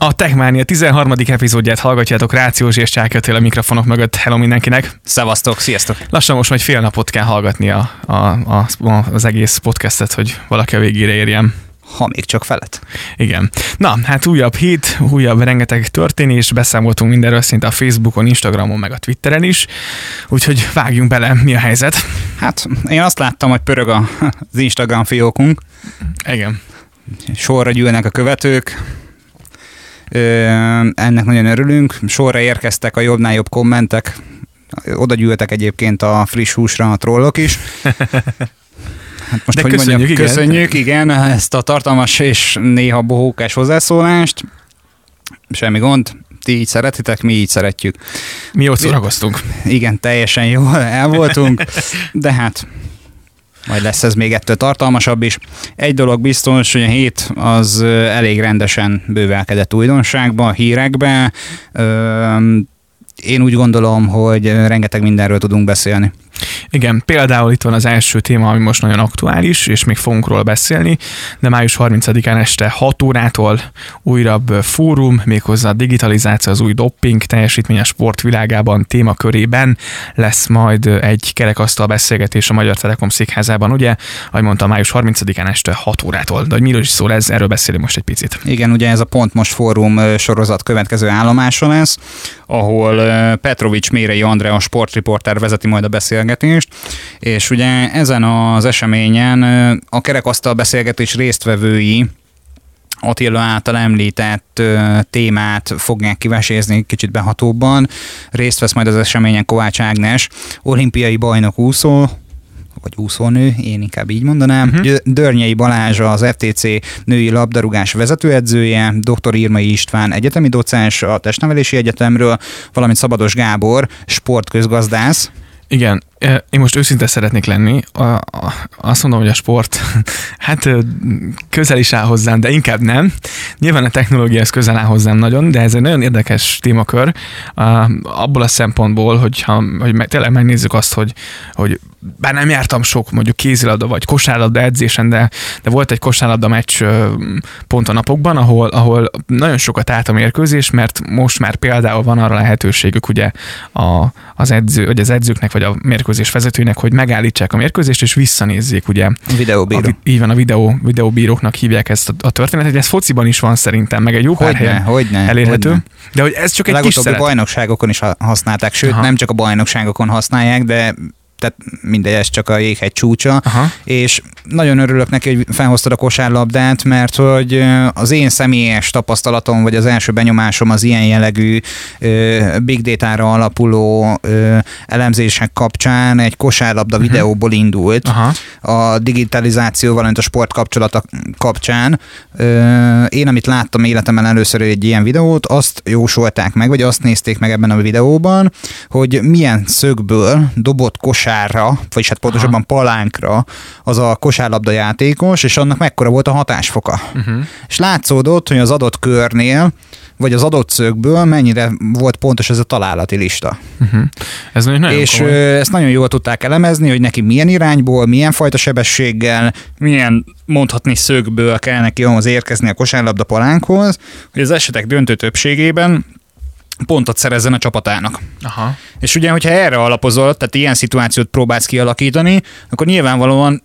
A Techmania 13. epizódját hallgatjátok Rációs és Csákötél a mikrofonok mögött. Hello mindenkinek! Szevasztok, sziasztok! Lassan most majd fél napot kell hallgatni a, a, a, az egész podcastet, hogy valaki a végére érjen. Ha még csak felett. Igen. Na, hát újabb hét, újabb rengeteg történés, beszámoltunk mindenről szinte a Facebookon, Instagramon, meg a Twitteren is, úgyhogy vágjunk bele, mi a helyzet. Hát én azt láttam, hogy pörög a, az Instagram fiókunk. Igen. Sorra gyűlnek a követők, ennek nagyon örülünk. Sorra érkeztek a jobbnál jobb kommentek. Oda gyűltek egyébként a friss húsra a trollok is. Hát most, De hogy köszönjük, mondjam, igen. köszönjük, igen, ezt a tartalmas és néha bohókás hozzászólást. Semmi gond, ti így szeretitek, mi így szeretjük. Mi ott szórakoztunk. Igen, teljesen jól el voltunk, de hát majd lesz ez még ettől tartalmasabb is. Egy dolog biztos, hogy a hét az elég rendesen bővelkedett újdonságba, hírekbe. Ö, Én úgy gondolom, hogy rengeteg mindenről tudunk beszélni. Igen, például itt van az első téma, ami most nagyon aktuális, és még fogunk róla beszélni, de május 30-án este 6 órától újabb fórum, méghozzá a digitalizáció, az új dopping teljesítmény a sportvilágában témakörében lesz majd egy kerekasztal beszélgetés a Magyar Telekom székházában, ugye, ahogy mondtam, május 30-án este 6 órától. De hogy miről is szól ez, erről beszélünk most egy picit. Igen, ugye ez a Pont Most Fórum sorozat következő állomása lesz, ahol Petrovics Mérei Andrea, a sportriporter vezeti majd a beszélgetést, és ugye ezen az eseményen a kerekasztal beszélgetés résztvevői Attila által említett ö, témát fogják kivesézni kicsit behatóbban. Részt vesz majd az eseményen Kovács Ágnes, olimpiai bajnok úszó, vagy úszónő, én inkább így mondanám. Uh-huh. Dörnyei Balázs az FTC női labdarúgás vezetőedzője, dr. Irmai István egyetemi docens a Testnevelési Egyetemről, valamint Szabados Gábor sportközgazdász. Igen, én most őszinte szeretnék lenni. Azt mondom, hogy a sport hát közel is áll hozzám, de inkább nem. Nyilván a technológia ez közel áll hozzám nagyon, de ez egy nagyon érdekes témakör abból a szempontból, hogyha, hogy tényleg megnézzük azt, hogy, hogy bár nem jártam sok mondjuk kézilabda vagy kosárlabda edzésen, de, de volt egy kosárlabda meccs pont a napokban, ahol, ahol nagyon sokat állt a mérkőzés, mert most már például van arra lehetőségük ugye a, az edző, vagy az edzőknek, vagy a mérkőzés vezetőinek, hogy megállítsák a mérkőzést, és visszanézzék ugye videóbíró. a, így van, a videó, videóbíróknak hívják ezt a, a történetet, ez fociban is van szerintem, meg egy jó pár helyen hogyne, elérhető. hogyne. De hogy ez csak A egy kis bajnokságokon is ha- használták, sőt. Aha. nem csak a bajnokságokon használják, de tehát mindegy, ez csak a jéghegy csúcsa. Aha. és nagyon örülök neki, hogy felhoztad a kosárlabdát, mert hogy az én személyes tapasztalatom, vagy az első benyomásom az ilyen jellegű big data-ra alapuló elemzések kapcsán egy kosárlabda Mhm. videóból indult Aha. a digitalizáció, valamint a sport kapcsolata kapcsán. Én, amit láttam életemben először egy ilyen videót, azt jósolták meg, vagy azt nézték meg ebben a videóban, hogy milyen szögből dobott kosárra, vagyis hát pontosabban palánkra az a kosárlabda játékos, és annak mekkora volt a hatásfoka. Uh-huh. És látszódott, hogy az adott körnél, vagy az adott szögből mennyire volt pontos ez a találati lista. Uh-huh. Ez nagyon, És komoly. ezt nagyon jól tudták elemezni, hogy neki milyen irányból, milyen fajta sebességgel, milyen mondhatni szögből kell neki ahhoz érkezni a kosárlabda palánkhoz, hogy az esetek döntő többségében pontot szerezzen a csapatának. Aha. És ugye, hogyha erre alapozol, tehát ilyen szituációt próbálsz kialakítani, akkor nyilvánvalóan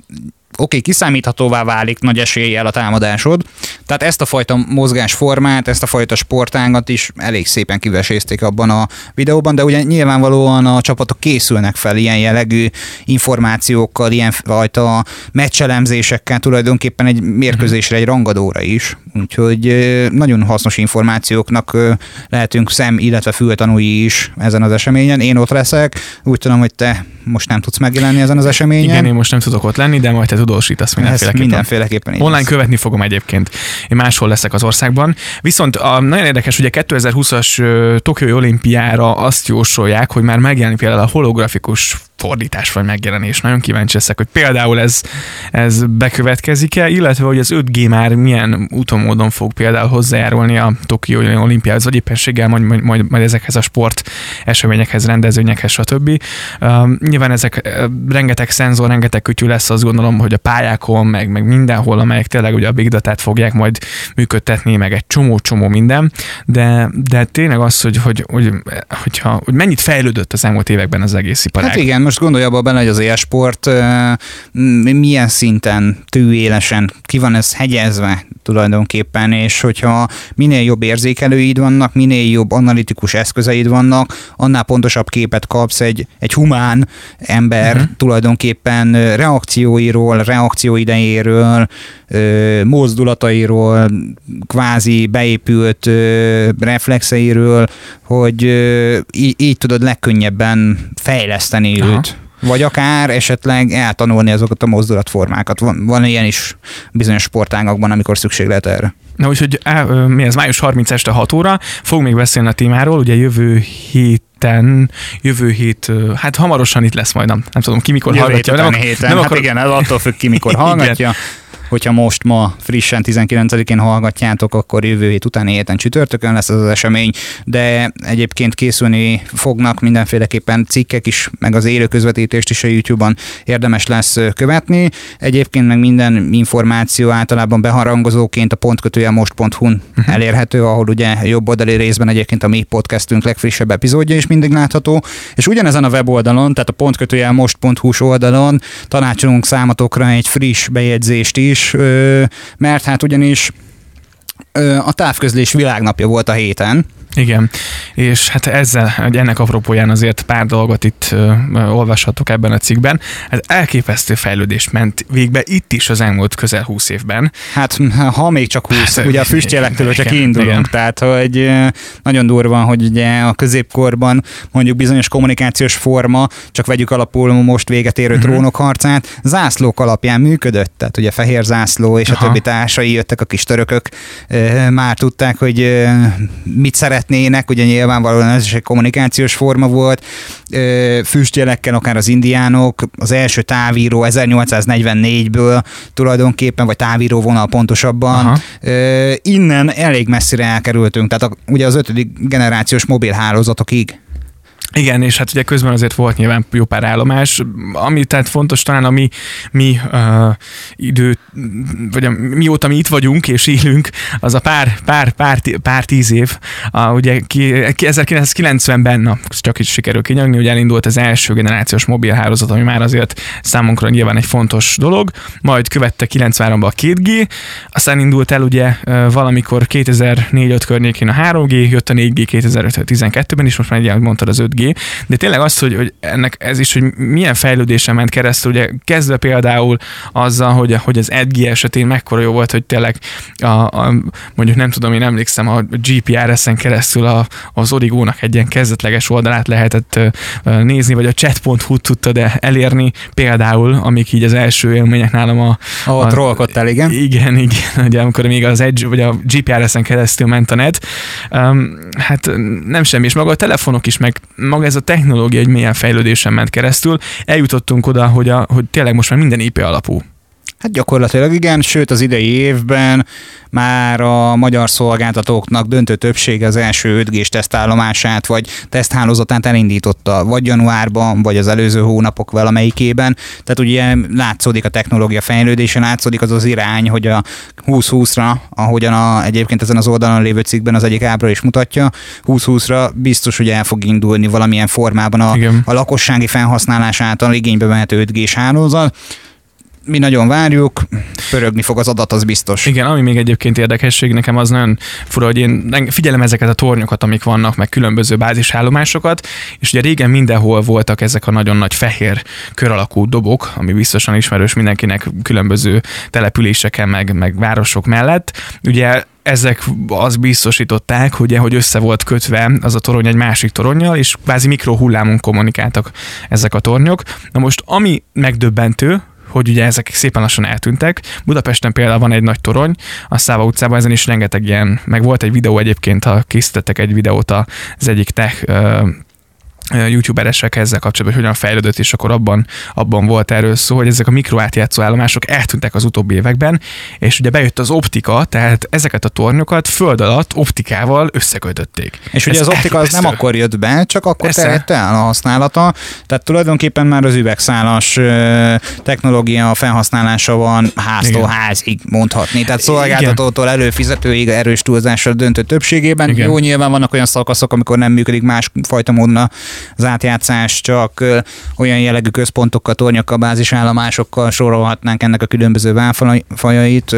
oké, okay, kiszámíthatóvá válik nagy eséllyel a támadásod. Tehát ezt a fajta mozgásformát, ezt a fajta sportágat is elég szépen kivesézték abban a videóban, de ugye nyilvánvalóan a csapatok készülnek fel ilyen jellegű információkkal, ilyen fajta meccselemzésekkel tulajdonképpen egy mérkőzésre, egy rangadóra is. Úgyhogy nagyon hasznos információknak lehetünk szem, illetve fültanúi is ezen az eseményen. Én ott leszek, úgy tudom, hogy te most nem tudsz megjelenni ezen az eseményen. Igen, én most nem tudok ott lenni, de majd te tudósítasz Ezt mindenféleképpen. mindenféleképpen így Online lesz. követni fogom egyébként. Én máshol leszek az országban. Viszont a, nagyon érdekes, ugye 2020-as ö, Tokiói olimpiára azt jósolják, hogy már megjelenik például a holografikus fordítás vagy megjelenés. Nagyon kíváncsi leszek, hogy például ez, ez bekövetkezik-e, illetve hogy az 5G már milyen utomódon fog például hozzájárulni a Tokiói olimpiához, vagy éppenséggel majd, majd, majd, majd ezekhez a sport eseményekhez, rendezvényekhez, stb. Uh, nyilván ezek uh, rengeteg szenzor, rengeteg kütyű lesz, azt gondolom, hogy a pályákon, meg, meg mindenhol, amelyek tényleg ugye a big data fogják majd működtetni, meg egy csomó-csomó minden, de, de tényleg az, hogy, hogy, hogy, hogyha, hogy mennyit fejlődött az elmúlt években az egész iparág. Hát igen, most gondolj abba benne, hogy az e-sport milyen szinten tűélesen ki van ez hegyezve tulajdonképpen, és hogyha minél jobb érzékelőid vannak, minél jobb analitikus eszközeid vannak, annál pontosabb képet kapsz egy, egy humán ember uh-huh. tulajdonképpen reakcióiról, reakcióidejéről, mozdulatairól, kvázi beépült reflexeiről, hogy így, így tudod legkönnyebben fejleszteni Aha. őt vagy akár esetleg eltanulni azokat a mozdulatformákat. Van, van ilyen is bizonyos sportágakban, amikor szükség lehet erre. Na úgyhogy mi ez május 30 este 6 óra, fog még beszélni a témáról, ugye jövő hét héten, jövő hét, hát hamarosan itt lesz majd, nem, nem tudom ki mikor jövő hallgatja. Nem, héten, nem hát akar... igen, ez attól függ ki mikor hallgatja hogyha most ma frissen 19-én hallgatjátok, akkor jövő hét utáni héten csütörtökön lesz az, az esemény, de egyébként készülni fognak mindenféleképpen cikkek is, meg az élő közvetítést is a YouTube-on érdemes lesz követni. Egyébként meg minden információ általában beharangozóként a pontkötője most.hu-n uh-huh. elérhető, ahol ugye jobb oldali részben egyébként a mi podcastünk legfrissebb epizódja is mindig látható, és ugyanezen a weboldalon, tehát a pontkötője most.hu oldalon tanácsolunk számotokra egy friss bejegyzést is, is, mert hát ugyanis a távközlés világnapja volt a héten, igen, és hát ezzel, ennek apropóján azért pár dolgot itt ö, olvashatok ebben a cikkben. Ez elképesztő fejlődés ment végbe itt is az elmúlt közel 20 évben. Hát ha még csak 20, hát, ugye a füstjelektől csak indulunk, igen. tehát hogy nagyon durva, hogy ugye a középkorban mondjuk bizonyos kommunikációs forma, csak vegyük alapul most véget érő uh-huh. trónok harcát, zászlók alapján működött, tehát ugye fehér zászló és Aha. a többi társai jöttek, a kis törökök, már tudták, hogy mit szeret szeretnének, ugye nyilvánvalóan ez is egy kommunikációs forma volt, füstjelekkel akár az indiánok, az első távíró 1844-ből tulajdonképpen, vagy távíró vonal pontosabban, Aha. innen elég messzire elkerültünk, tehát a, ugye az ötödik generációs mobilhálózatokig. Igen, és hát ugye közben azért volt nyilván jó pár állomás, ami tehát fontos talán a mi, mi uh, idő, vagy a, mióta mi itt vagyunk és élünk, az a pár, pár, pár, pár tíz év, uh, ugye ki, 1990-ben, na, csak is sikerül kinyagni, ugye elindult az első generációs mobilhálózat, ami már azért számunkra nyilván egy fontos dolog, majd követte 93-ban a 2G, aztán indult el ugye valamikor 2004-5 környékén a 3G, jött a 4G 2012-ben is, most már egy mondtad az 5G, de tényleg az, hogy, hogy ennek ez is, hogy milyen fejlődésen ment keresztül, ugye kezdve például azzal, hogy, hogy az Edgi esetén mekkora jó volt, hogy tényleg a, a, mondjuk nem tudom, én emlékszem, a GPRS-en keresztül a, az Origónak egy ilyen kezdetleges oldalát lehetett nézni, vagy a chat.hu tudtad elérni például, amik így az első élmények nálam a... Ahol trollkodtál, igen. Igen, igen, ugye amikor még az Edge, vagy a GPRS-en keresztül ment a net. Um, hát nem semmi, és maga a telefonok is, meg maga ez a technológia egy milyen fejlődésen ment keresztül, eljutottunk oda, hogy, a, hogy tényleg most már minden IP alapú. Hát gyakorlatilag igen, sőt az idei évben már a magyar szolgáltatóknak döntő többsége az első 5 g tesztállomását vagy teszthálózatát elindította, vagy januárban, vagy az előző hónapok valamelyikében. Tehát ugye látszódik a technológia fejlődése, látszódik az az irány, hogy a 2020-ra, ahogyan a, egyébként ezen az oldalon lévő cikkben az egyik ábra is mutatja, 2020-ra biztos, hogy el fog indulni valamilyen formában a, a lakossági felhasználás által igénybe vehető 5 g hálózat mi nagyon várjuk, pörögni fog az adat, az biztos. Igen, ami még egyébként érdekesség nekem az nagyon fura, hogy én figyelem ezeket a tornyokat, amik vannak, meg különböző bázisállomásokat, és ugye régen mindenhol voltak ezek a nagyon nagy fehér kör alakú dobok, ami biztosan ismerős mindenkinek különböző településeken, meg, meg városok mellett. Ugye ezek az biztosították, ugye, hogy össze volt kötve az a torony egy másik toronnyal, és kvázi mikrohullámon kommunikáltak ezek a tornyok. Na most, ami megdöbbentő, hogy ugye ezek szépen lassan eltűntek. Budapesten például van egy nagy torony, a Száva utcában ezen is rengeteg ilyen, meg volt egy videó egyébként, ha készítettek egy videót az egyik tech youtuberesek ezzel kapcsolatban, hogy hogyan fejlődött, és akkor abban, abban volt erről szó, hogy ezek a mikroátjátszó állomások eltűntek az utóbbi években, és ugye bejött az optika, tehát ezeket a tornyokat föld alatt optikával összekötötték. És ugye Ez az optika az nem akkor jött be, csak akkor terjedt el a használata, tehát tulajdonképpen már az üvegszálas technológia felhasználása van háztól Igen. házig mondhatni. Tehát szolgáltatótól előfizetőig erős túlzásra döntő többségében. Igen. Jó, nyilván vannak olyan szakaszok, amikor nem működik másfajta módon az átjátszás, csak olyan jellegű központokkal, tornyokkal, bázisállomásokkal sorolhatnánk ennek a különböző válfajait,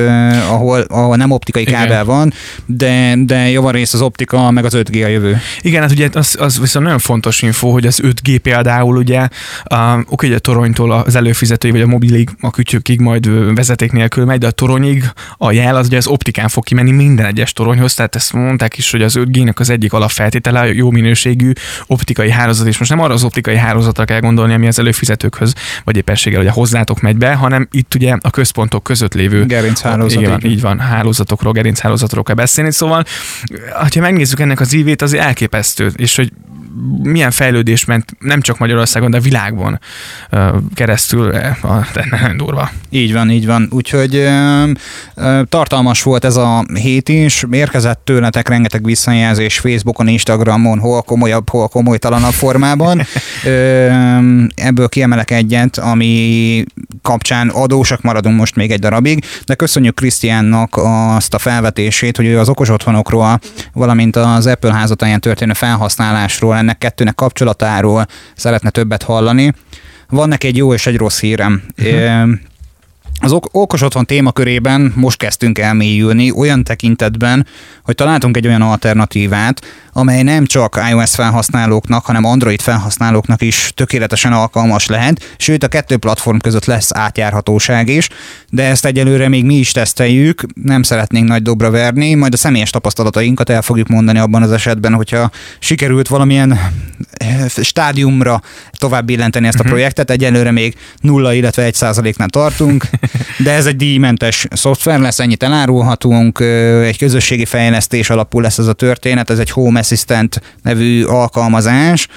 ahol, ahol nem optikai kábel Igen. van, de, de javarészt az optika, meg az 5G a jövő. Igen, hát ugye az, az viszont nagyon fontos info, hogy az 5G például ugye, uh, oké, hogy a toronytól az előfizetői vagy a mobilig, a kütyükig majd vezeték nélkül megy, de a toronyig a jel az ugye az optikán fog kimenni minden egyes toronyhoz, tehát ezt mondták is, hogy az 5G-nek az egyik alapfeltétele jó minőségű optikai hálózat, és most nem arra az optikai hálózatra kell gondolni, ami az előfizetőkhöz, vagy éppenséggel ugye hozzátok megy be, hanem itt ugye a központok között lévő gerinchálózat. Igen, így van, hálózatokról, gerinchálózatokról kell beszélni. Szóval, ha megnézzük ennek az ívét, az elképesztő, és hogy milyen fejlődés ment nem csak Magyarországon, de a világban keresztül, a, nagyon durva. Így van, így van. Úgyhogy tartalmas volt ez a hét is, érkezett tőletek rengeteg visszajelzés Facebookon, Instagramon, hol komolyabb, hol komolytalanabb formában. Ebből kiemelek egyet, ami kapcsán adósak maradunk most még egy darabig, de köszönjük Krisztiánnak azt a felvetését, hogy ő az okos otthonokról, valamint az Apple házatáján történő felhasználásról ennek kettőnek kapcsolatáról szeretne többet hallani. Van neki egy jó és egy rossz hírem. Uh-huh. Az ok- okos otthon témakörében most kezdtünk elmélyülni olyan tekintetben, hogy találtunk egy olyan alternatívát, amely nem csak iOS felhasználóknak, hanem Android felhasználóknak is tökéletesen alkalmas lehet, sőt a kettő platform között lesz átjárhatóság is, de ezt egyelőre még mi is teszteljük, nem szeretnénk nagy dobra verni, majd a személyes tapasztalatainkat el fogjuk mondani abban az esetben, hogyha sikerült valamilyen eh, stádiumra tovább billenteni ezt a mhm. projektet, egyelőre még nulla, illetve egy százaléknál tartunk, de ez egy díjmentes szoftver lesz, ennyit elárulhatunk, egy közösségi fejlesztés alapú lesz ez a történet, ez egy Home Assistant nevű alkalmazás,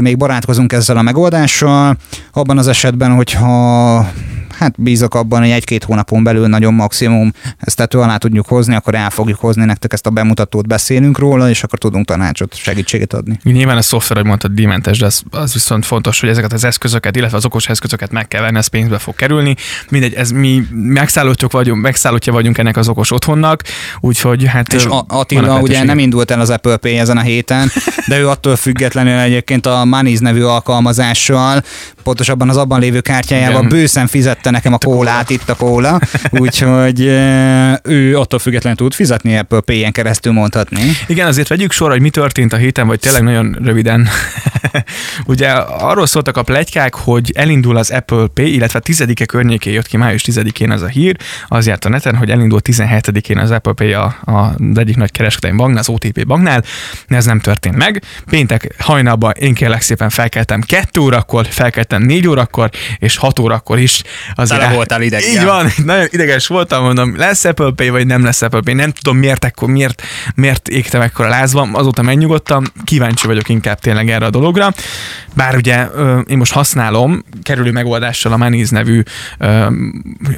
még barátkozunk ezzel a megoldással, abban az esetben, hogyha hát bízok abban, hogy egy-két hónapon belül nagyon maximum ezt tető alá tudjuk hozni, akkor el fogjuk hozni nektek ezt a bemutatót, beszélünk róla, és akkor tudunk tanácsot, segítséget adni. Nyilván a szoftver, hogy mondtad, díjmentes, de az, az viszont fontos, hogy ezeket az eszközöket, illetve az okos eszközöket meg kell venni, ez pénzbe fog kerülni. Mindegy, ez mi megszállottjuk vagyunk, megszállottja vagyunk ennek az okos otthonnak, úgyhogy hát... És Attila ugye nem indult el az Apple Pay ezen a héten, de ő attól függetlenül egyébként a Money's nevű alkalmazással, pontosabban az abban lévő kártyájával Igen. bőszen fizette nekem a kólát, itt a kóla, úgyhogy ő attól függetlenül tud fizetni Apple Pay-en keresztül mondhatni. Igen, azért vegyük sorra, hogy mi történt a héten, vagy tényleg nagyon röviden. Ugye arról szóltak a plegykák, hogy elindul az Apple Pay, illetve 10-e környékén jött ki, május 10-én az a hír, az járt a neten, hogy elindul 17-én az Apple Pay a, a, az egyik nagy kereskedelmi banknál, az OTP banknál, de ez nem történt meg. Péntek hajnalban én kérlek szépen felkeltem 2 órakor, felkeltem 4 órakor, és 6 órakor is. Az Tele voltál idegen. Így van, nagyon ideges voltam, mondom, lesz Apple Pay, vagy nem lesz Apple Pay, nem tudom miért, ekkor, miért, miért égtem ekkor lázban, azóta megnyugodtam, kíváncsi vagyok inkább tényleg erre a dologra. Bár ugye én most használom kerülő megoldással a Maniz nevű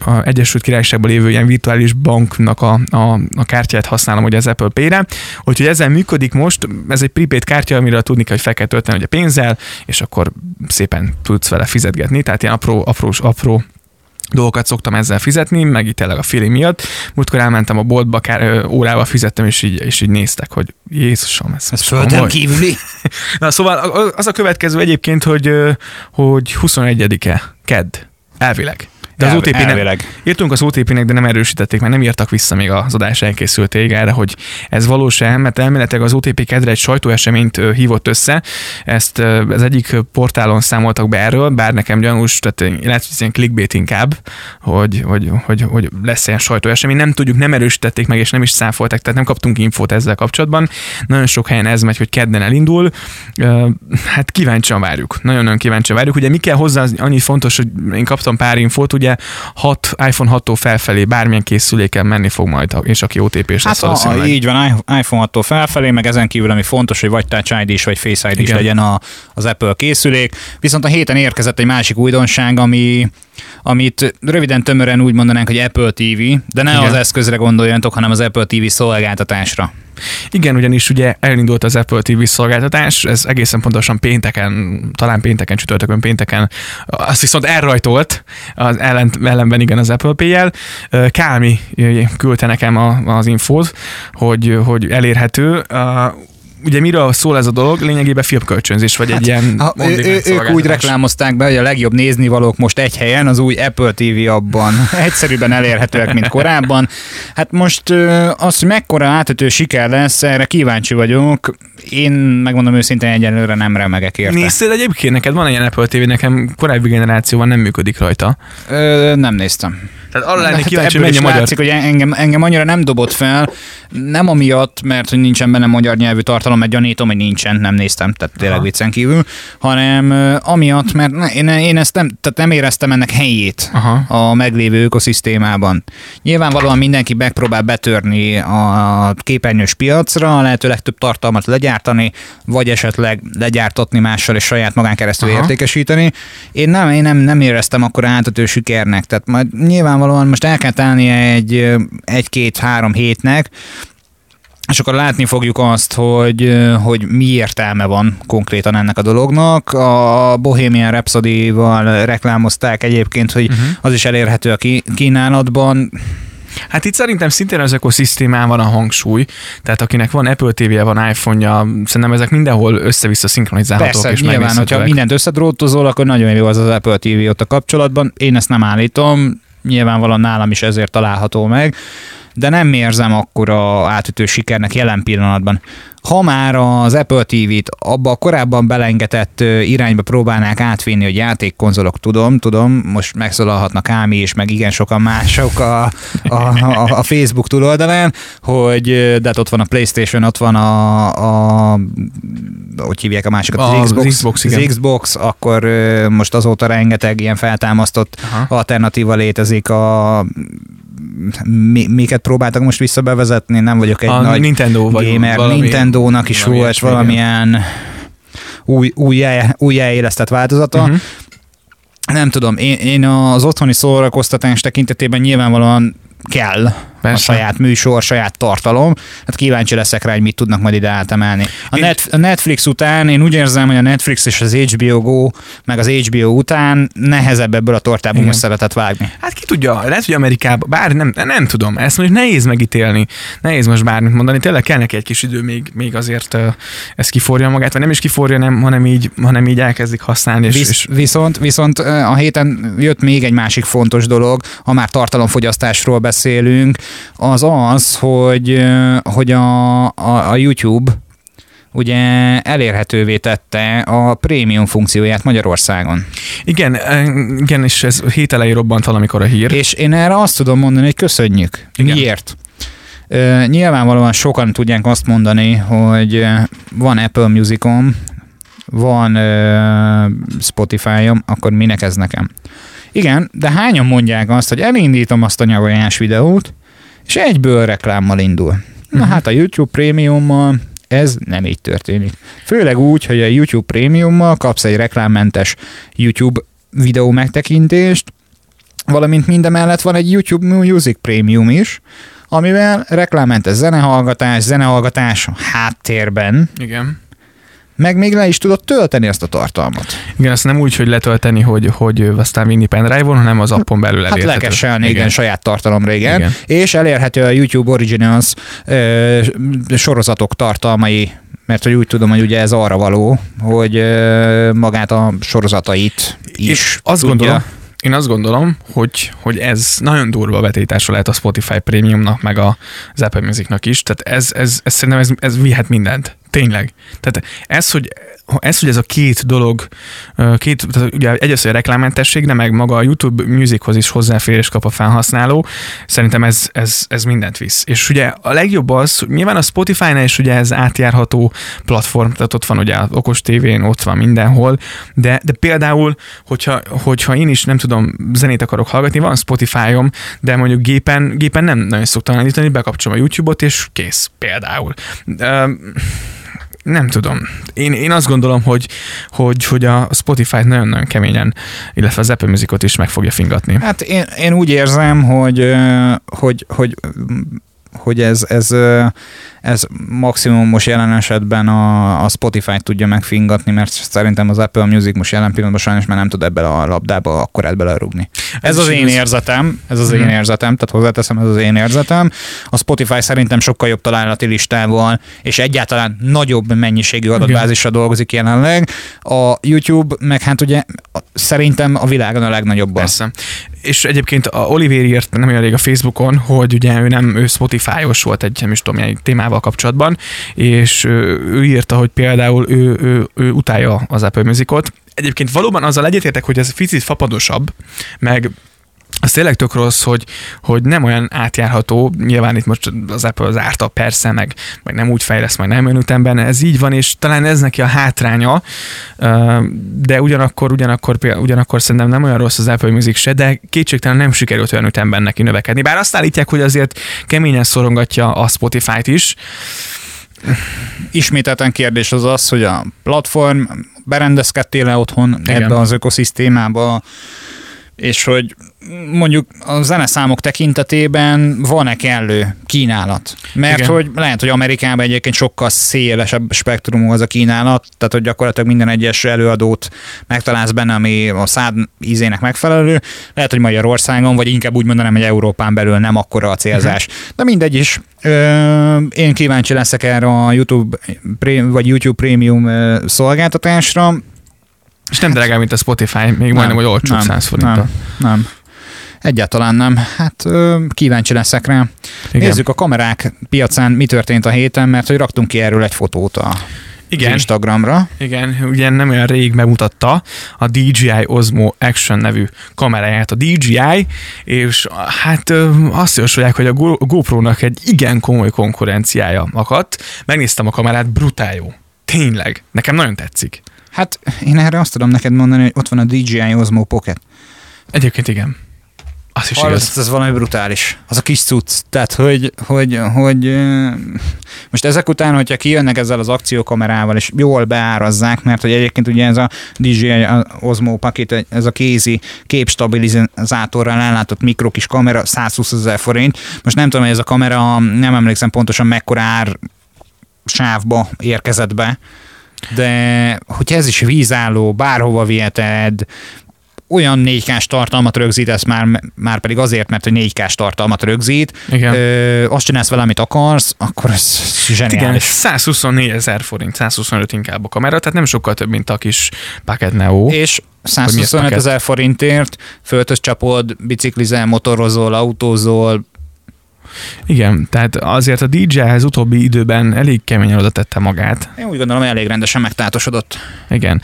a Egyesült Királyságban lévő ilyen virtuális banknak a, a, a kártyát használom ugye az Apple Pay-re, úgyhogy ezzel működik most, ez egy prepaid kártya, amiről tudni kell, hogy fel kell tölteni ugye pénzzel, és akkor szépen tudsz vele fizetgetni, tehát ilyen apró, apró, apró dolgokat szoktam ezzel fizetni, meg itt a feeling miatt. Múltkor elmentem a boltba, kár, órával fizettem, és így, és így néztek, hogy Jézusom, ez, ez földön kívüli. Na szóval az a következő egyébként, hogy, hogy 21-e, kedd, elvileg. De az OTP elvileg. írtunk az OTP-nek, de nem erősítették, mert nem írtak vissza még az adás elkészülték erre, hogy ez valós-e, mert elméletileg az OTP kedre egy sajtóeseményt hívott össze, ezt az egyik portálon számoltak be erről, bár nekem gyanús, tehát lehet, hogy ilyen clickbait inkább, hogy, hogy, hogy, hogy lesz ilyen sajtóesemény, nem tudjuk, nem erősítették meg, és nem is száfoltak, tehát nem kaptunk infót ezzel kapcsolatban. Nagyon sok helyen ez megy, hogy kedden elindul. Hát kíváncsian várjuk, nagyon-nagyon kíváncsian várjuk. Ugye mi kell hozzá, annyi fontos, hogy én kaptam pár infót, ugye ugye 6, iPhone 6-tól felfelé bármilyen készüléken menni fog majd, és aki OTP-s Hát lesz a, így van, iPhone 6-tól felfelé, meg ezen kívül, ami fontos, hogy vagy Touch ID is, vagy Face ID is legyen a, az Apple készülék. Viszont a héten érkezett egy másik újdonság, ami, amit röviden tömören úgy mondanánk, hogy Apple TV, de ne Igen. az eszközre gondoljatok, hanem az Apple TV szolgáltatásra. Igen, ugyanis ugye elindult az Apple TV szolgáltatás, ez egészen pontosan pénteken, talán pénteken, csütörtökön, pénteken, azt viszont elrajtolt az ellen, ellenben igen az Apple Pay-jel. Kálmi küldte nekem a, az infót, hogy, hogy elérhető. Ugye miről szól ez a dolog? Lényegében filmkölcsönzés, vagy egy ilyen Ha, ő, ők úgy reklámozták be, hogy a legjobb néznivalók most egy helyen, az új Apple TV abban egyszerűbben elérhetőek, mint korábban. Hát most az, hogy mekkora átütő siker lesz, erre kíváncsi vagyok. Én megmondom őszintén egyelőre nem remegek érte. Néztél egyébként? Neked van ilyen Apple TV, nekem korábbi generációban nem működik rajta. Ö, nem néztem. Tehát arra lennék kíváncsi, hogy mennyi magyar... látszik, hogy engem, engem annyira nem dobott fel, nem amiatt, mert hogy nincsen benne magyar nyelvű tartalom, mert gyanítom, hogy nincsen, nem néztem, tehát tényleg Aha. viccen kívül, hanem amiatt, mert ne- én, én ezt nem, tehát nem éreztem ennek helyét Aha. a meglévő ökoszisztémában. Nyilvánvalóan mindenki megpróbál betörni a képernyős piacra, a lehető legtöbb tartalmat legyártani, vagy esetleg legyártatni mással és saját magán keresztül Aha. értékesíteni. Én nem, én nem, nem éreztem akkor átütő sikernek, tehát majd nyilvánvalóan most el kell állnia egy, egy-két-három hétnek, és akkor látni fogjuk azt, hogy, hogy mi értelme van konkrétan ennek a dolognak. A Bohemian Rhapsody-val reklámozták egyébként, hogy Uh-huh. az is elérhető a kínálatban. Hát itt szerintem szintén az ökoszisztémán van a hangsúly, tehát akinek van Apple TV-je, van iPhone-ja, szerintem ezek mindenhol össze-vissza szinkronizálhatók Persze, és nyilván, hogyha mindent összedrótozol, akkor nagyon jó az az Apple TV ott a kapcsolatban. Én ezt nem állítom, nyilvánvalóan nálam is ezért található meg, de nem érzem akkora átütő sikernek jelen pillanatban. Ha már az Apple TV-t abba a korábban belengetett irányba próbálnák átvinni, hogy játékkonzolok, tudom, tudom, most megszólalhatnak Ámi és meg igen sokan mások a, a, a, a Facebook túloldalán, hogy de hát ott van a Playstation, ott van a, a hogy hívják a másikat, az, Az Xbox, Xbox, igen. az Xbox, akkor most azóta rengeteg ilyen feltámasztott Aha. alternatíva létezik a miket próbáltak most visszabevezetni, nem vagyok egy a nagy Nintendo gamer. valami, Nintendo-nak is valami volt valamilyen új, új, el- új elélesztett változata. Uh-huh. Nem tudom, én, én az otthoni szórakoztatás tekintetében nyilvánvalóan kell Persze. a saját műsor, saját tartalom. Hát kíváncsi leszek rá, hogy mit tudnak majd ide átemelni. A, Én- net, a Netflix után én úgy érzem, hogy a Netflix és az HBO Go, meg az HBO után nehezebb ebből a tortából most szeretett vágni. Hát ki tudja, lehet, hogy Amerikában, bár nem, nem tudom, ezt mondjuk nehéz megítélni, nehéz most bármit mondani, tényleg kell neki egy kis idő, még, még azért ez kiforja magát, vagy nem is kiforja, nem, hanem, így, hanem így elkezdik használni. És, Visz, és viszont, viszont a héten jött még egy másik fontos dolog, ha már tartalomfogyasztásról beszélünk, az az, hogy, hogy a, a, a YouTube ugye elérhetővé tette a prémium funkcióját Magyarországon. igen, eh, igen, és ez hét elején robbant valamikor a hír. És én erre azt tudom mondani, hogy köszönjük. Igen. Miért? Ö, nyilvánvalóan sokan tudják azt mondani, hogy van Apple Musicom, van ö, Spotify-om, akkor minek ez nekem? Igen, de hányan mondják azt, hogy elindítom azt a nyavajás videót, és egyből reklámmal indul. Na Mhm. hát a YouTube prémiummal ez nem így történik. Főleg úgy, hogy a YouTube prémiummal kapsz egy reklámmentes YouTube videó megtekintést, valamint mindemellett van egy YouTube Music Premium is, amivel reklámmentes zenehallgatás, zenehallgatás háttérben, Igen. Meg még le is tudod tölteni azt a tartalmat. Igen, azt nem úgy, hogy letölteni, hogy, hogy aztán vinni pendrive-on, hanem az appon belül Hát elérhető. lekeselni, igen. igen, saját tartalomra, igen. Igen. És elérhető a YouTube Originals ö, sorozatok tartalmai, mert hogy úgy tudom, hogy ugye ez arra való, hogy magát a sorozatait is És azt tudja. gondolom, én azt gondolom, hogy, hogy ez nagyon durva betétása lehet a Spotify Premiumnak, meg a, az Apple Musicnak is. Tehát ez, ez, ez szerintem ez, ez vihet mindent. Tényleg. Tehát ez, hogy ez, hogy ez a két dolog, két, tehát ugye egyrészt a reklámmentesség, de meg maga a YouTube Musichoz is hozzáférés kap a felhasználó, szerintem ez, ez, ez mindent visz. És ugye a legjobb az, hogy nyilván a Spotify-nál is ugye ez átjárható platform, tehát ott van ugye az okos tévén, ott van mindenhol, de, de például, hogyha, hogyha én is nem tudom, zenét akarok hallgatni, van Spotify-om, de mondjuk gépen, gépen nem nagyon szoktam állítani, bekapcsolom a YouTube-ot, és kész, például nem tudom. Én, én azt gondolom, hogy, hogy, hogy a Spotify-t nagyon-nagyon keményen, illetve az Apple Musicot is meg fogja fingatni. Hát én, én úgy érzem, hogy, hogy, hogy hogy ez, ez, ez maximum most jelen esetben a, a Spotify tudja megfingatni, mert szerintem az Apple Music most jelen pillanatban sajnos már nem tud ebbe a labdába akkorát belerúgni. Ez, ez az én érzetem, ez az én mhm. érzetem, tehát hozzáteszem, ez az én érzetem. A Spotify szerintem sokkal jobb találati listával, és egyáltalán nagyobb mennyiségű adatbázisra dolgozik jelenleg. A YouTube meg hát ugye szerintem a világon a legnagyobb. Persze. És egyébként a Oliver írt nem olyan rég a Facebookon, hogy ugye ő nem ő Spotify-os volt egy, nem is tudom, egy témával kapcsolatban, és ő írta, hogy például ő, ő, ő utálja az Apple Musicot. Egyébként valóban azzal egyetértek, hogy ez picit fapadosabb, meg az tényleg tök rossz, hogy, hogy nem olyan átjárható, nyilván itt most az Apple az árta persze, meg, meg nem úgy fejlesz, majd nem ütemben, ez így van, és talán ez neki a hátránya, de ugyanakkor, ugyanakkor, ugyanakkor szerintem nem olyan rossz az Apple Music se, de kétségtelen nem sikerült olyan ütemben neki növekedni. Bár azt állítják, hogy azért keményen szorongatja a Spotify-t is, Ismételten kérdés az az, hogy a platform berendezkedtél le otthon Igen. ebbe az ökoszisztémába, és hogy mondjuk a zeneszámok tekintetében van-e kellő kínálat? Mert Igen. hogy lehet, hogy Amerikában egyébként sokkal szélesebb spektrumú az a kínálat, tehát hogy gyakorlatilag minden egyes előadót megtalálsz benne, ami a szád ízének megfelelő. Lehet, hogy Magyarországon, vagy inkább úgy mondanám, hogy Európán belül nem akkora a célzás. Uh-huh. De mindegy is. Ö, én kíváncsi leszek erre a YouTube, vagy YouTube Premium szolgáltatásra és nem drágább, mint a Spotify, még nem, majdnem, hogy olcsó 100 forinttal. Nem, nem. Egyáltalán nem. Hát ö, kíváncsi leszek rá. Igen. Nézzük a kamerák piacán, mi történt a héten, mert hogy raktunk ki erről egy fotót a igen, Instagramra. Igen, ugye nem olyan rég bemutatta a DJI Osmo Action nevű kameráját a DJI, és hát azt javasolják, hogy a GoPro-nak egy igen komoly konkurenciája akadt. Megnéztem a kamerát, brutál jó. Tényleg, nekem nagyon tetszik. Hát én erre azt tudom neked mondani, hogy ott van a DJI Osmo Pocket. Egyébként igen. Az is Hallod, igaz. Ez valami brutális. Az a kis cucc. Tehát, hogy, hogy, hogy most ezek után, hogyha kijönnek ezzel az akciókamerával, és jól beárazzák, mert hogy egyébként ugye ez a DJI Osmo Pocket, ez a kézi képstabilizátorral ellátott mikro kis kamera, 120 ezer forint. Most nem tudom, hogy ez a kamera, nem emlékszem pontosan mekkora ár sávba érkezett be, de hogyha ez is vízálló, bárhova viheted, olyan 4K-s tartalmat rögzítesz már, már pedig azért, mert hogy 4K-s tartalmat rögzít, Igen. Ö, azt csinálsz vele, amit akarsz, akkor ez zseniális. Igen, 124 ezer forint, 125 inkább a kamera, tehát nem sokkal több, mint a kis Pocket Neo. És 125 ezer forintért föltös csapod, biciklizel, motorozol, autózol, igen, tehát azért a DJ az utóbbi időben elég keményen oda tette magát. Én úgy gondolom, elég rendesen megtátosodott. Igen.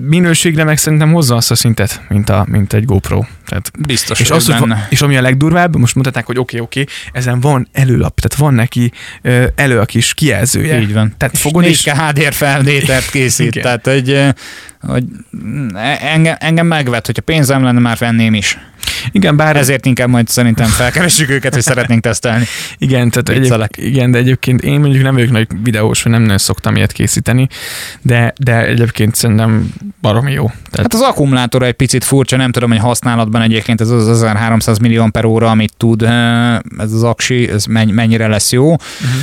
Minőségre meg szerintem hozza azt a szintet, mint, a, mint egy GoPro. Tehát, Biztos, és, az, hogy, és ami a legdurvább, most mutatták, hogy oké, okay, oké, okay, ezen van előlap, tehát van neki elő a kis kijelzője. Így van. Tehát fogod és és HDR felvételt készít, tehát hogy, hogy engem, engem megvet, hogyha pénzem lenne, már venném is. Igen, bár... Ezért inkább majd szerintem felkeressük őket, hogy szeretnénk tesztelni. Igen, tehát egyéb, igen, de egyébként én mondjuk nem vagyok nagy videós, vagy nem nagyon szoktam ilyet készíteni, de, de egyébként szerintem baromi jó. Tehát... Hát az akkumulátor egy picit furcsa, nem tudom, hogy használatban egyébként ez az 1300 millió per óra, amit tud ez az aksi, ez mennyire lesz jó. Uh-huh.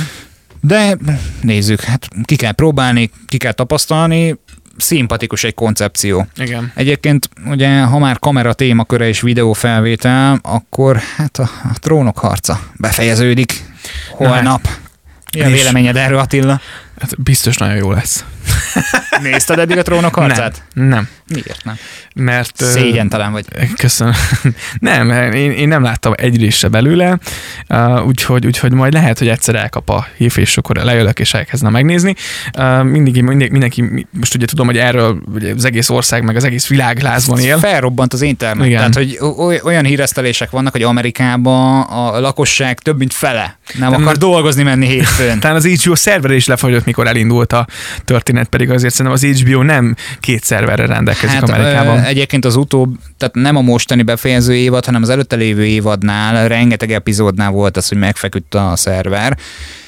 De nézzük, hát ki kell próbálni, ki kell tapasztalni, szimpatikus egy koncepció. Igen. Egyébként ugye, ha már kamera témaköre és videófelvétel, akkor hát a, a trónok harca befejeződik holnap. Mi a véleményed erről, Attila? Hát biztos nagyon jó lesz. Nézted eddig a trónok harcát? Nem, nem. Miért nem? Mert... ö, Szégyentelen vagy. Köszönöm. Nem, én, én nem láttam egy részt se belőle, úgyhogy, úgyhogy majd lehet, hogy egyszer elkap a hív, és akkor leülök és elkezdem megnézni. Mindig, mindig, mindenki, most ugye tudom, hogy erről ugye az egész ország, meg az egész világ lázban él. Felrobbant az internet. Igen. Tehát, hogy oly- olyan híresztelések vannak, hogy Amerikában a lakosság több mint fele nem Nem, akar dolgozni menni hétfőn. Talán az HBO szerver is lefagyott, mikor elindult a történet, pedig azért szerintem az HBO nem két szerverre rendelkezik hát, Amerikában. ö, egyébként az utóbb, tehát nem a mostani befejező évad, hanem az előtte lévő évadnál rengeteg epizódnál volt az, hogy megfeküdt a szerver,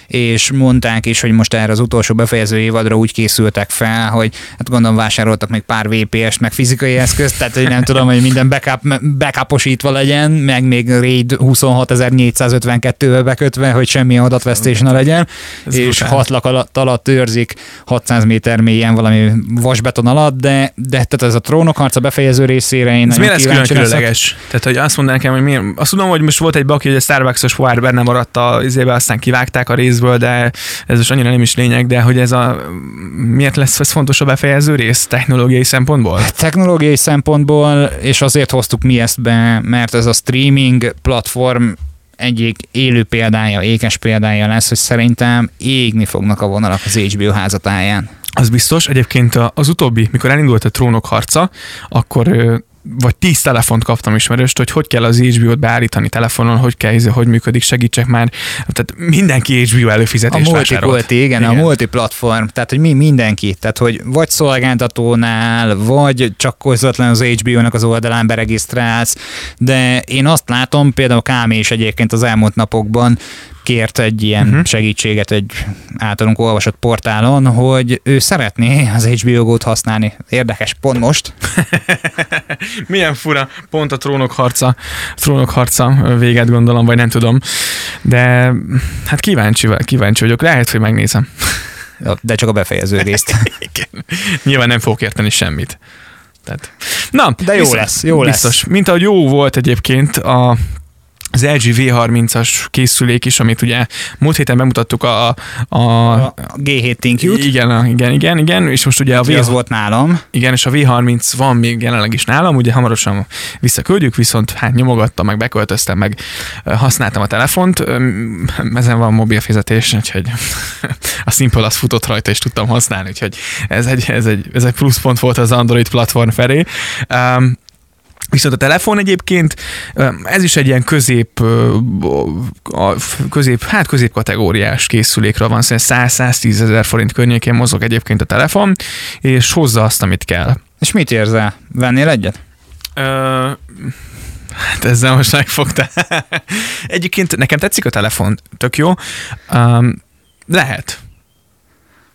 és mondták is, hogy most erre az utolsó befejező évadra úgy készültek fel, hogy hát gondolom vásároltak még pár VPS-t, meg fizikai eszközt, tehát hogy nem tudom, hogy minden backup, backuposítva legyen, meg még RAID 26452-vel bekötve, hogy semmi adatvesztés ne legyen, Ez és brutál. hat lak alatt, alatt őrzik 600 méter mélyen valami vasbeton alatt, de, de tehát ez a trónok harca befejező részére én Ez miért lesz külön különleges? Tehát, hogy azt mondaná nekem, hogy miért... Azt tudom, hogy most volt egy baki, hogy a Starbucks-os pohár benne maradt a izébe, aztán kivágták a részből, de ez most annyira nem is lényeg, de hogy ez a... Miért lesz ez fontos a befejező rész technológiai szempontból? Technológiai szempontból, és azért hoztuk mi ezt be, mert ez a streaming platform egyik élő példája, ékes példája lesz, hogy szerintem égni fognak a vonalak az HBO házatáján. Az biztos. Egyébként az utóbbi, mikor elindult a trónok harca, akkor vagy tíz telefont kaptam ismerőst, hogy hogy kell az HBO-t beállítani telefonon, hogy kell, hogy működik, segítsek már. Tehát mindenki HBO A előfizetést vásárolt. multikulti, igen, igen, a multiplatform, tehát hogy mi mindenki, tehát hogy vagy szolgáltatónál, vagy csak közvetlen az HBO-nak az oldalán beregisztrálsz, de én azt látom, például Kámi is egyébként az elmúlt napokban kért egy ilyen uh-huh. segítséget egy általunk olvasott portálon, hogy ő szeretné az HBO Go-t használni. Érdekes, pont most. Milyen fura, pont a trónok harca, trónok harca véget gondolom, vagy nem tudom. De hát kíváncsi, kíváncsi vagyok, lehet, hogy megnézem. De csak a befejező részt. Igen. Nyilván nem fogok érteni semmit. Tehát, na, De jó lesz, jó lesz. biztos. Mint ahogy jó volt egyébként a az LG V30-as készülék is, amit ugye múlt héten bemutattuk a, a, A G7 ThinkU-t, igen, igen, igen, igen, és most ugye a V, az volt nálam. igen, és a V30 van még jelenleg is nálam, ugye hamarosan visszaküldjük, viszont hát nyomogattam, meg beköltöztem, meg használtam a telefont, ezen van mobil fizetés, úgyhogy a Simple az futott rajta, és tudtam használni, úgyhogy ez egy, ez egy, ez egy pluszpont volt az Android platform felé. Um, Viszont a telefon egyébként, ez is egy ilyen közép, közép, hát közép kategóriás készülékről van, szóval 100-110 ezer forint környékén mozog egyébként a telefon, és hozza azt, amit kell. És mit érzel? Vennél egyet? Ö, hát ezzel most megfogtál. Egyébként nekem tetszik a telefon, tök jó. Um, lehet.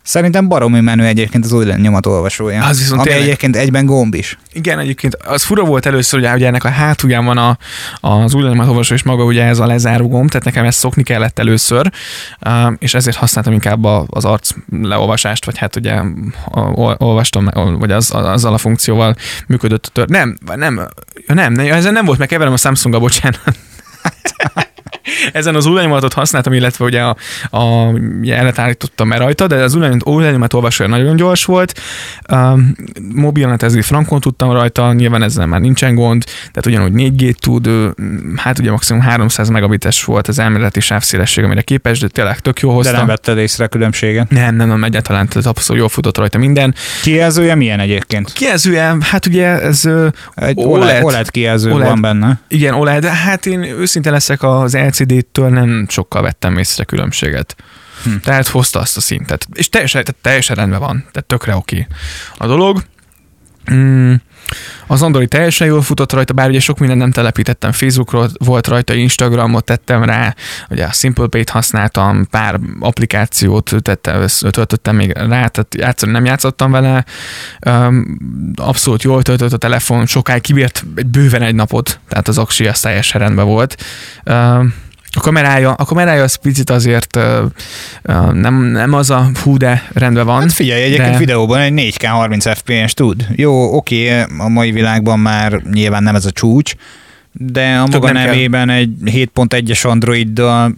Szerintem baromi menő egyébként az új nyomatolvasója. Az viszont ami tényleg. egyébként egyben gomb is. Igen, egyébként az fura volt először, ugye, ugye ennek a hátulján van a, az új olvasó, és maga ugye ez a lezáró gomb, tehát nekem ezt szokni kellett először, um, és ezért használtam inkább az arc leolvasást, vagy hát ugye olvastam, vagy az, azzal a funkcióval működött a tör. Nem, nem, nem, nem, ezen nem volt, meg keverem a Samsung-a, bocsánat. Ezen az ujjanyomalatot használtam, illetve ugye a, a jelet állítottam már rajta, de az ujjanyomat olvasója nagyon gyors volt. Um, mobilat ezért frankon tudtam rajta, nyilván ezzel már nincsen gond, tehát ugyanúgy 4G tud, hát ugye maximum 300 megabites volt az elméleti sávszélesség, amire képes, de tényleg tök jó De hozta. nem vetted észre a különbséget. nem, nem, nem, egyáltalán, tehát abszolút jól futott rajta minden. Kijelzője milyen egyébként? Kijelzője, hát ugye ez Egy OLED. OLED, kijelző OLED. van benne. Igen, OLED, de hát én őszinte leszek az LCD-től nem sokkal vettem észre különbséget. Hm. Tehát hozta azt a szintet. És teljesen, tehát teljesen rendben van. Tehát tökre oké a dolog. Mm, az Android teljesen jól futott rajta, bár ugye sok mindent nem telepítettem Facebookról, volt rajta Instagramot tettem rá, ugye a SimplePay-t használtam, pár applikációt tettem, töltöttem még rá, tehát játszani nem játszottam vele, Öm, abszolút jól töltött a telefon, sokáig kibírt egy bőven egy napot, tehát az aksi az teljesen rendben volt. Öm, a kamerája, a kamerája az picit azért nem, nem az a hú, de rendben van. Hát figyelj, egyébként de- de... videóban egy 4K 30 FPS tud. Jó, oké, a mai világban már nyilván nem ez a csúcs, de a Több maga nem kell. nevében egy 7.1-es Androiddal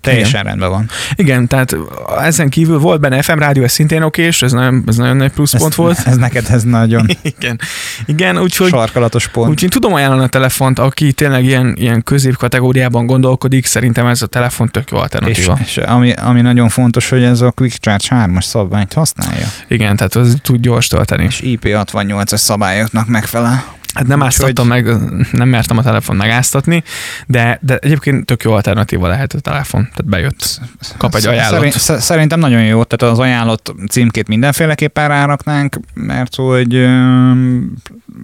Teljesen Igen. rendben van. Igen, tehát ezen kívül volt benne FM rádió, ez szintén okés, ez nagyon, ez nagyon nagy pluszpont ez, volt. Ez neked ez nagyon Igen, igen úgyhogy sarkalatos pont. Úgyhogy én tudom ajánlani a telefont, aki tényleg ilyen, ilyen középkategóriában gondolkodik, szerintem ez a telefon tök jó és, alternatíva. és ami, ami nagyon fontos, hogy ez a Quick Charge 3-as szabványt használja. Igen, tehát az tud gyors tölteni. És IP68-as szabályoknak megfelel. Hát nem áztattam meg, nem mertem a telefon megáztatni, de, de egyébként tök jó alternatíva lehet a telefon, tehát bejött. Kap egy. Szerint, sz- szerintem nagyon jó, tehát az ajánlott címkét mindenféleképpen ráraknánk, mert hogy ö,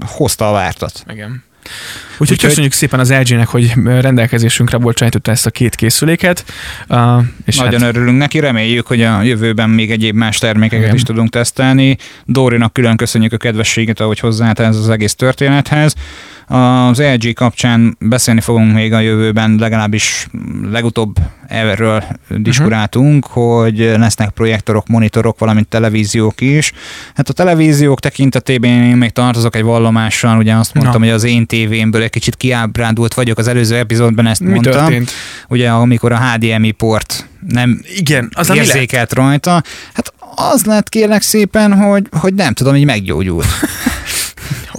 hozta a vártat. Igen. Úgyhogy Úgyhogy- köszönjük szépen az LG-nek, hogy rendelkezésünkre bocsájtotta ezt a két készüléket. Uh, és Nagyon hát, örülünk neki, reméljük, hogy a jövőben még egyéb más termékeket Igen. is tudunk tesztelni. Dórinak külön köszönjük a kedvességet, ahogy hozzáállt ez az egész történethez. Az LG kapcsán beszélni fogunk még a jövőben, legalábbis legutóbb erről diskuráltunk, uh-huh. hogy lesznek projektorok, monitorok, valamint televíziók is. Hát a televíziók tekintetében én még tartozok egy vallomással, ugye azt mondtam, Na. hogy az én tévémből egy kicsit kiábrándult vagyok, az előző epizódban ezt mi mondtam. történt? Ugye amikor a HDMI port nem Igen, az érzékelt rajta. Hát az lett kérlek szépen, hogy, hogy nem tudom, így meggyógyult.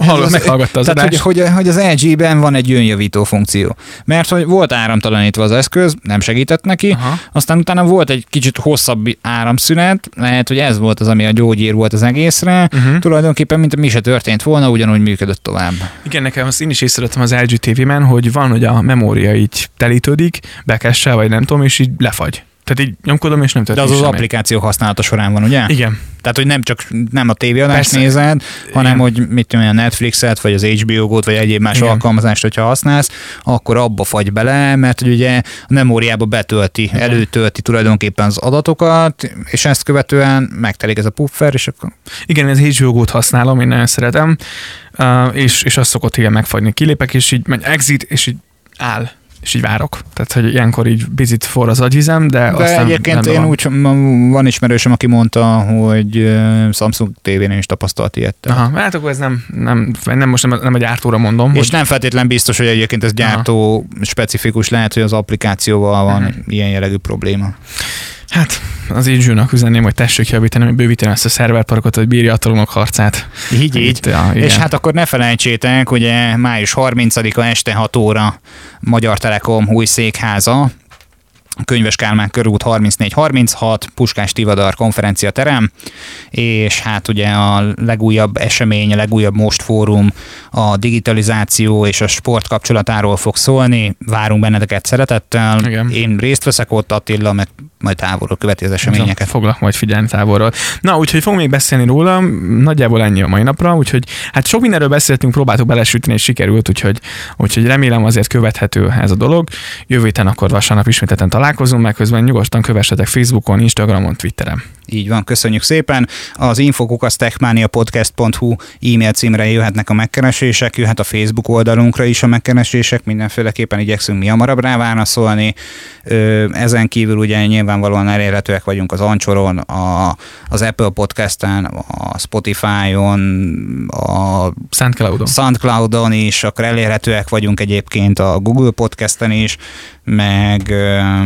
Hallgat, meghallgatta az Tehát, hogy, adást. hogy, hogy az LG-ben van egy önjavító funkció. Mert hogy volt áramtalanítva az eszköz, nem segített neki, Aha. aztán utána volt egy kicsit hosszabb áramszünet, lehet, hogy ez volt az, ami a gyógyír volt az egészre. Uh-huh. Tulajdonképpen, mint mi se történt volna, ugyanúgy működött tovább. Igen, nekem azt én is észrevettem az LG TV-men, hogy van, hogy a memória így telítődik, bekessel, vagy nem tudom, és így lefagy. Tehát így nyomkodom, és nem De történik az az semmi. applikáció használata során van, ugye? Igen, Tehát, hogy nem csak nem a tévéadást nézed, hanem Igen. hogy mit tudom, a Netflixet, vagy az HBO Go-t, vagy egyéb más Igen. alkalmazást, hogyha használsz, akkor abba fagy bele, mert hogy ugye a memóriába betölti, Igen. előtölti tulajdonképpen az adatokat, és ezt követően megtelik ez a puffer, és akkor igen, ez HBO Go-t használom, én nagyon szeretem, és, és azt szokott igen megfagyni. Kilépek, és így megy exit, és így áll, és így várok. Tehát, hogy ilyenkor így bizit for az agyvizem, de, De aztán egyébként rendben én van. úgy, van ismerősöm, aki mondta, hogy Samsung tévén is tapasztalt ilyet. Aha, hát akkor ez nem, nem, nem most nem, nem a gyártóra mondom, És hogy nem feltétlen biztos, hogy egyébként ez gyártó specifikus lehet, hogy az applikációval van Mhm. ilyen jellegű probléma. Hát az Inzsúnak üzenném, hogy tessék javítani, bővíteni ezt a szerverparkot, hogy bírja a trónok harcát. Így, így. Itt, ja, igen. És hát akkor ne felejtsétek, ugye május 30-a este 6 óra Magyar Telekom új székháza, Könyves Kálmán körút 3436, Puskás Tivadar konferencia terem, és hát ugye a legújabb esemény, a legújabb most fórum a digitalizáció és a sport kapcsolatáról fog szólni. Várunk benneteket szeretettel. Igen. Én részt veszek ott, Attila, meg majd távolról követi az eseményeket. Foglak majd figyelni távolról. Na, úgyhogy fogunk még beszélni róla, nagyjából ennyi a mai napra, úgyhogy hát sok mindenről beszéltünk, próbáltuk belesütni, és sikerült, úgyhogy, úgyhogy remélem azért követhető ez a dolog. Jövő héten akkor vasárnap ismételten találkozunk, meg közben nyugodtan kövessetek Facebookon, Instagramon, Twitteren. Így van, köszönjük szépen. Az infokukasztechmaniapodcast.hu e-mail címre jöhetnek a megkeresések, jöhet a Facebook oldalunkra is a megkeresések, mindenféleképpen igyekszünk mi hamarabb rá válaszolni. Ezen kívül ugye nyilvánvalóan elérhetőek vagyunk az Anchoron, a, az Apple Podcasten, a Spotify-on, a SoundCloudon. Soundcloudon is, akkor elérhetőek vagyunk egyébként a Google Podcasten is, meg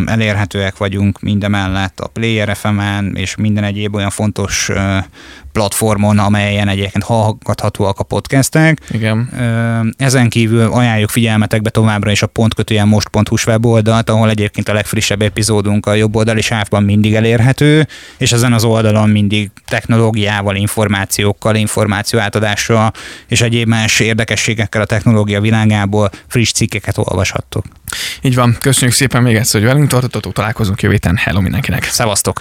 elérhetőek vagyunk mindemellett a Player FM-en, és minden egyéb olyan fontos platformon, amelyen egyébként hallgathatóak a podcastek. Igen. Ezen kívül ajánljuk figyelmetekbe továbbra is a pontkötően most.hu weboldalt, ahol egyébként a legfrissebb epizódunk a jobb oldali sávban mindig elérhető, és ezen az oldalon mindig technológiával, információkkal, információ átadással és egyéb más érdekességekkel a technológia világából friss cikkeket olvashattok. Így van, köszönjük szépen még egyszer, hogy velünk tartottatok, találkozunk jövő héten. Hello mindenkinek! Szevasztok!